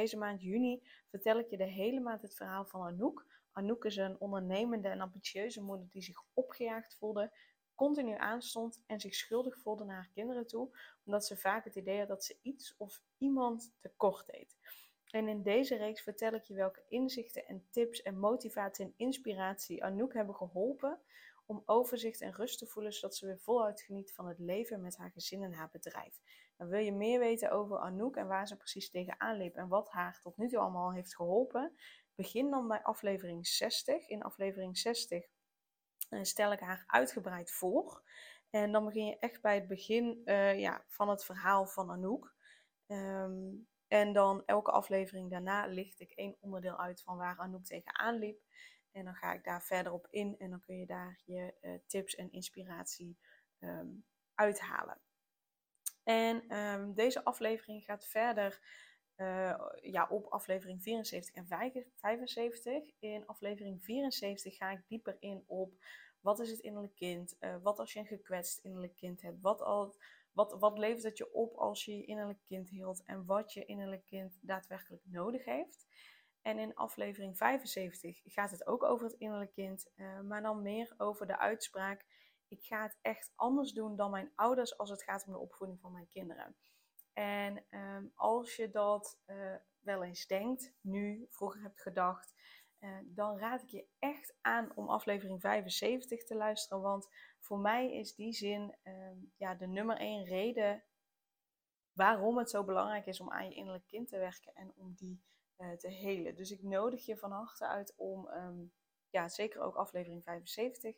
Deze maand juni vertel ik je de hele maand het verhaal van Anouk. Anouk is een ondernemende en ambitieuze moeder die zich opgejaagd voelde, continu aanstond en zich schuldig voelde naar haar kinderen toe, omdat ze vaak het idee had dat ze iets of iemand tekort deed. En in deze reeks vertel ik je welke inzichten en tips en motivatie en inspiratie Anouk hebben geholpen om overzicht en rust te voelen, zodat ze weer voluit geniet van het leven met haar gezin en haar bedrijf. Dan wil je meer weten over Anouk en waar ze precies tegenaan liep en wat haar tot nu toe allemaal heeft geholpen, begin dan bij aflevering 60. In aflevering 60 eh, stel ik haar uitgebreid voor. En dan begin je echt bij het begin uh, ja, van het verhaal van Anouk. Um, en dan elke aflevering daarna licht ik één onderdeel uit van waar Anouk tegenaan liep. En dan ga ik daar verder op in en dan kun je daar je uh, tips en inspiratie um, uithalen. En um, deze aflevering gaat verder uh, ja, op aflevering 74 en 75. In aflevering 74 ga ik dieper in op wat is het innerlijk kind? Uh, wat als je een gekwetst innerlijk kind hebt? Wat, al, wat, wat levert het je op als je je innerlijk kind hield? En wat je innerlijk kind daadwerkelijk nodig heeft? En in aflevering 75 gaat het ook over het innerlijk kind, uh, maar dan meer over de uitspraak: ik ga het echt anders doen dan mijn ouders als het gaat om de opvoeding van mijn kinderen. En um, als je dat uh, wel eens denkt, nu, vroeger hebt gedacht, uh, dan raad ik je echt aan om aflevering 75 te luisteren. Want voor mij is die zin uh, ja, de nummer één reden waarom het zo belangrijk is om aan je innerlijk kind te werken en om die uh, te helen. Dus ik nodig je van harte uit om um, ja, zeker ook aflevering 75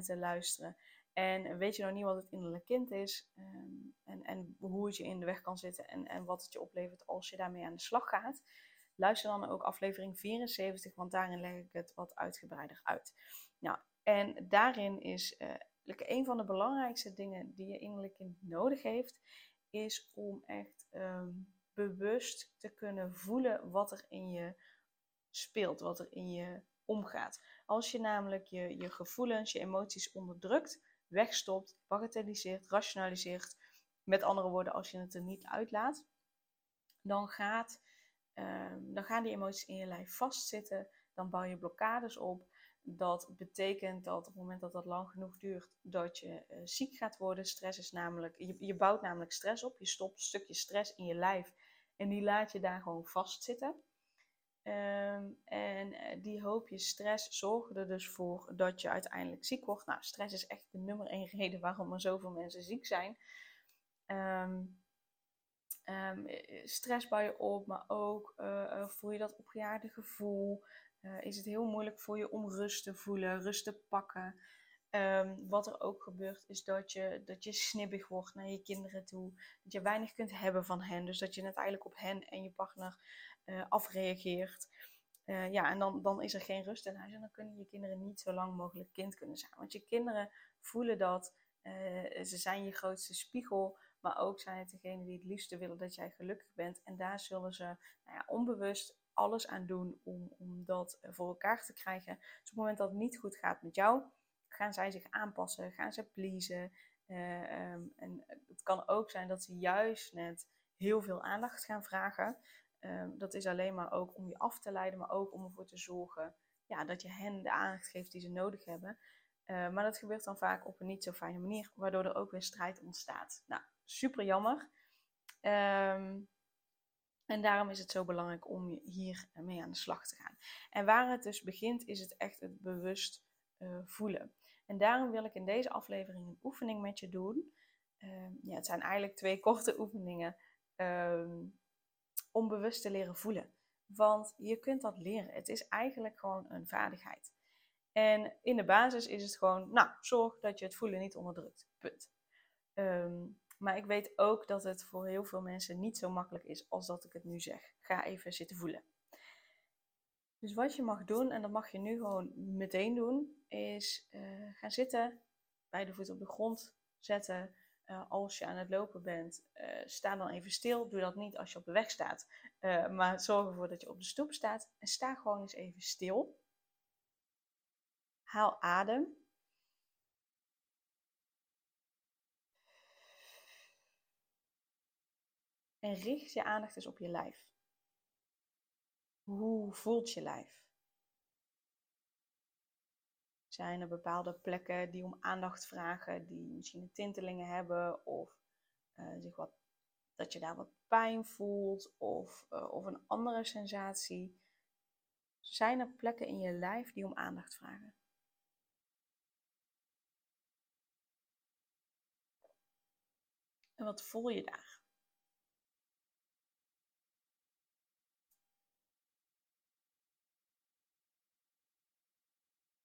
te luisteren. En weet je nou niet wat het innerlijk kind is um, en, en hoe het je in de weg kan zitten en, en wat het je oplevert als je daarmee aan de slag gaat, luister dan ook aflevering 74, want daarin leg ik het wat uitgebreider uit. Nou, en daarin is uh, een van de belangrijkste dingen die je innerlijk kind nodig heeft, is om echt um, bewust te kunnen voelen wat er in je speelt, wat er in je omgaat. Als je namelijk je, je gevoelens, je emoties onderdrukt, wegstopt, bagatelliseert, rationaliseert, met andere woorden, als je het er niet uitlaat, dan, gaat, um, dan gaan die emoties in je lijf vastzitten, dan bouw je blokkades op. Dat betekent dat op het moment dat dat lang genoeg duurt, dat je uh, ziek gaat worden. Stress is namelijk, je, je bouwt namelijk stress op. Je stopt een stukje stress in je lijf en die laat je daar gewoon vastzitten. Um, en uh, die hoopje stress zorgen er dus voor dat je uiteindelijk ziek wordt. Nou, stress is echt de nummer één reden waarom er zoveel mensen ziek zijn. Um, um, stress bouw je op, maar ook uh, uh, voel je dat opgejaagde gevoel. is het heel moeilijk voor je om rust te voelen, rust te pakken. Wat er ook gebeurt is dat je, dat je snibbig wordt naar je kinderen toe. Dat je weinig kunt hebben van hen. Dus dat je net eigenlijk op hen en je partner uh, afreageert. Uh, ja, en dan, dan is er geen rust in huis en dan kunnen je kinderen niet zo lang mogelijk kind kunnen zijn. Want je kinderen voelen dat, uh, ze zijn je grootste spiegel, maar ook zijn het degene die het liefste willen dat jij gelukkig bent. En daar zullen ze nou ja, onbewust alles aan doen om, om dat voor elkaar te krijgen. Dus op het moment dat het niet goed gaat met jou, gaan zij zich aanpassen, gaan ze pleasen. Um, en het kan ook zijn dat ze juist net heel veel aandacht gaan vragen. Um, dat is alleen maar ook om je af te leiden, maar ook om ervoor te zorgen ja, dat je hen de aandacht geeft die ze nodig hebben. Uh, maar dat gebeurt dan vaak op een niet zo fijne manier, waardoor er ook weer strijd ontstaat. Nou, super jammer. Um, en daarom is het zo belangrijk om hier mee aan de slag te gaan. En waar het dus begint, is het echt het bewust uh, voelen. En daarom wil ik in deze aflevering een oefening met je doen. Uh, ja, het zijn eigenlijk twee korte oefeningen. Um, om bewust te leren voelen. Want je kunt dat leren. Het is eigenlijk gewoon een vaardigheid. En in de basis is het gewoon, nou, zorg dat je het voelen niet onderdrukt. Punt. Um, maar ik weet ook dat het voor heel veel mensen niet zo makkelijk is als dat ik het nu zeg. Ga even zitten voelen. Dus wat je mag doen, en dat mag je nu gewoon meteen doen, is uh, gaan zitten, bij de voet op de grond zetten. Uh, als je aan het lopen bent, uh, sta dan even stil. Doe dat niet als je op de weg staat, maar zorg ervoor dat je op de stoep staat. En sta gewoon eens even stil. Haal adem. En richt je aandacht eens op je lijf. Hoe voelt je lijf? Zijn er bepaalde plekken die om aandacht vragen, die misschien tintelingen hebben of uh, zich wat, dat je daar wat pijn voelt of, uh, of een andere sensatie? Zijn er plekken in je lijf die om aandacht vragen? En wat voel je daar?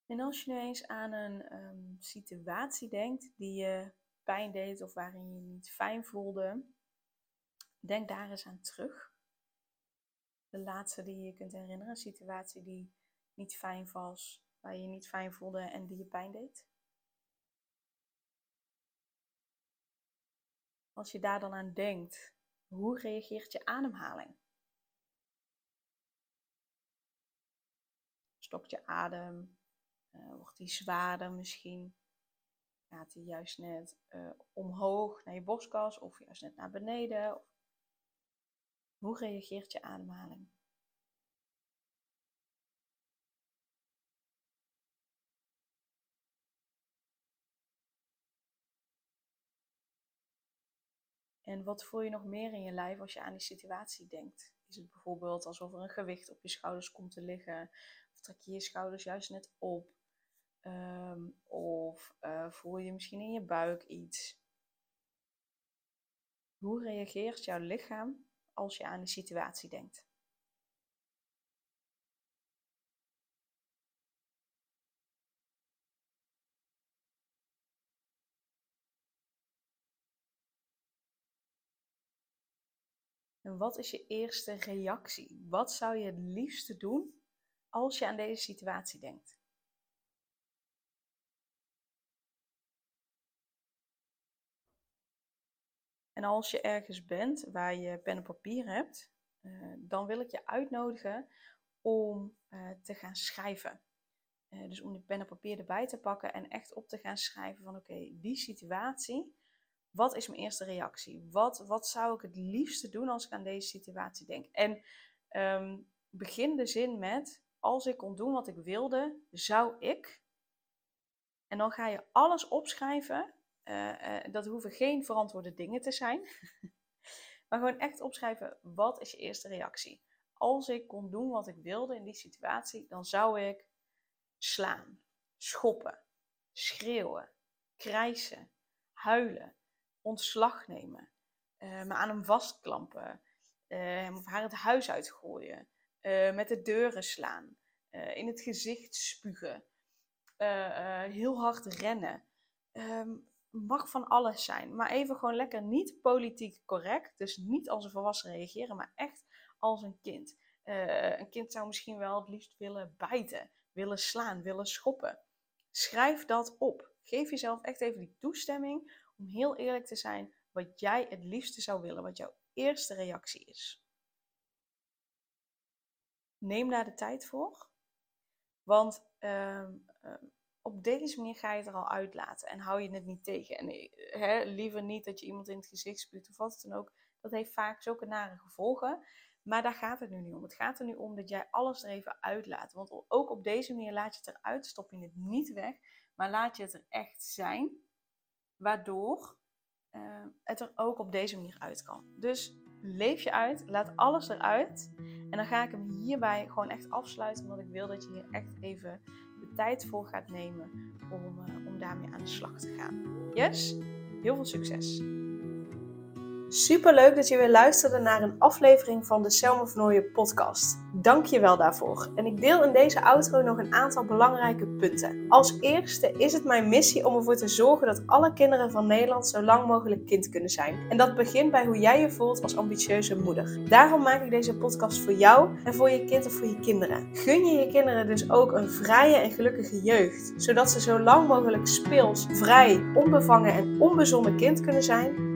En als je nu eens aan een um, situatie denkt die je pijn deed of waarin je je niet fijn voelde, denk daar eens aan terug. De laatste die je kunt herinneren, een situatie die niet fijn was, waar je je niet fijn voelde en die je pijn deed. Als je daar dan aan denkt, hoe reageert je ademhaling? Stokt je adem? Uh, wordt die zwaarder misschien? Gaat die juist net uh, omhoog naar je borstkas of juist net naar beneden? Hoe reageert je ademhaling? En wat voel je nog meer in je lijf als je aan die situatie denkt? Is het bijvoorbeeld alsof er een gewicht op je schouders komt te liggen? Of trek je je schouders juist net op? Um, of uh, voel je misschien in je buik iets? Hoe reageert jouw lichaam als je aan die situatie denkt? En wat is je eerste reactie? Wat zou je het liefste doen als je aan deze situatie denkt? En als je ergens bent waar je pen en papier hebt, uh, dan wil ik je uitnodigen om uh, te gaan schrijven. Uh, dus om die pen en papier erbij te pakken en echt op te gaan schrijven van oké, die situatie, wat is mijn eerste reactie? Wat, wat zou ik het liefste doen als ik aan deze situatie denk? En um, begin de zin met, als ik kon doen wat ik wilde, zou ik. En dan ga je alles opschrijven dat hoeven geen verantwoorde dingen te zijn. maar gewoon echt opschrijven, wat is je eerste reactie? Als ik kon doen wat ik wilde in die situatie, dan zou ik slaan, schoppen, schreeuwen, krijsen, huilen, ontslag nemen, uh, me aan hem vastklampen, hem of haar het huis uitgooien, met de deuren slaan, in het gezicht spugen, heel hard rennen. Um, mag van alles zijn. Maar even gewoon lekker niet politiek correct. Dus niet als een volwassene reageren, maar echt als een kind. Uh, een kind zou misschien wel het liefst willen bijten, willen slaan, willen schoppen. Schrijf dat op. Geef jezelf echt even die toestemming om heel eerlijk te zijn wat jij het liefste zou willen, wat jouw eerste reactie is. Neem daar de tijd voor. Want uh, op deze manier ga je het er al uitlaten en hou je het niet tegen. En hè, liever niet dat je iemand in het gezicht spuut of wat dan ook. Dat heeft vaak zulke nare gevolgen. Maar daar gaat het nu niet om. Het gaat er nu om dat jij alles er even uitlaat. Want ook op deze manier laat je het eruit, stop je het niet weg, maar laat je het er echt zijn. Waardoor uh, het er ook op deze manier uit kan. Dus leef je uit, laat alles eruit. En dan ga ik hem hierbij gewoon echt afsluiten, omdat ik wil dat je hier echt even tijd voor gaat nemen om, uh, om daarmee aan de slag te gaan. Yes? Heel veel succes! Super leuk dat je weer luisterde naar een aflevering van de Selma podcast. Dank je wel daarvoor. En ik deel in deze outro nog een aantal belangrijke punten. Als eerste is het mijn missie om ervoor te zorgen dat alle kinderen van Nederland zo lang mogelijk kind kunnen zijn. En dat begint bij hoe jij je voelt als ambitieuze moeder. Daarom maak ik deze podcast voor jou en voor je kind of voor je kinderen. Gun je je kinderen dus ook een vrije en gelukkige jeugd, zodat ze zo lang mogelijk speels, vrij, onbevangen en onbezonnen kind kunnen zijn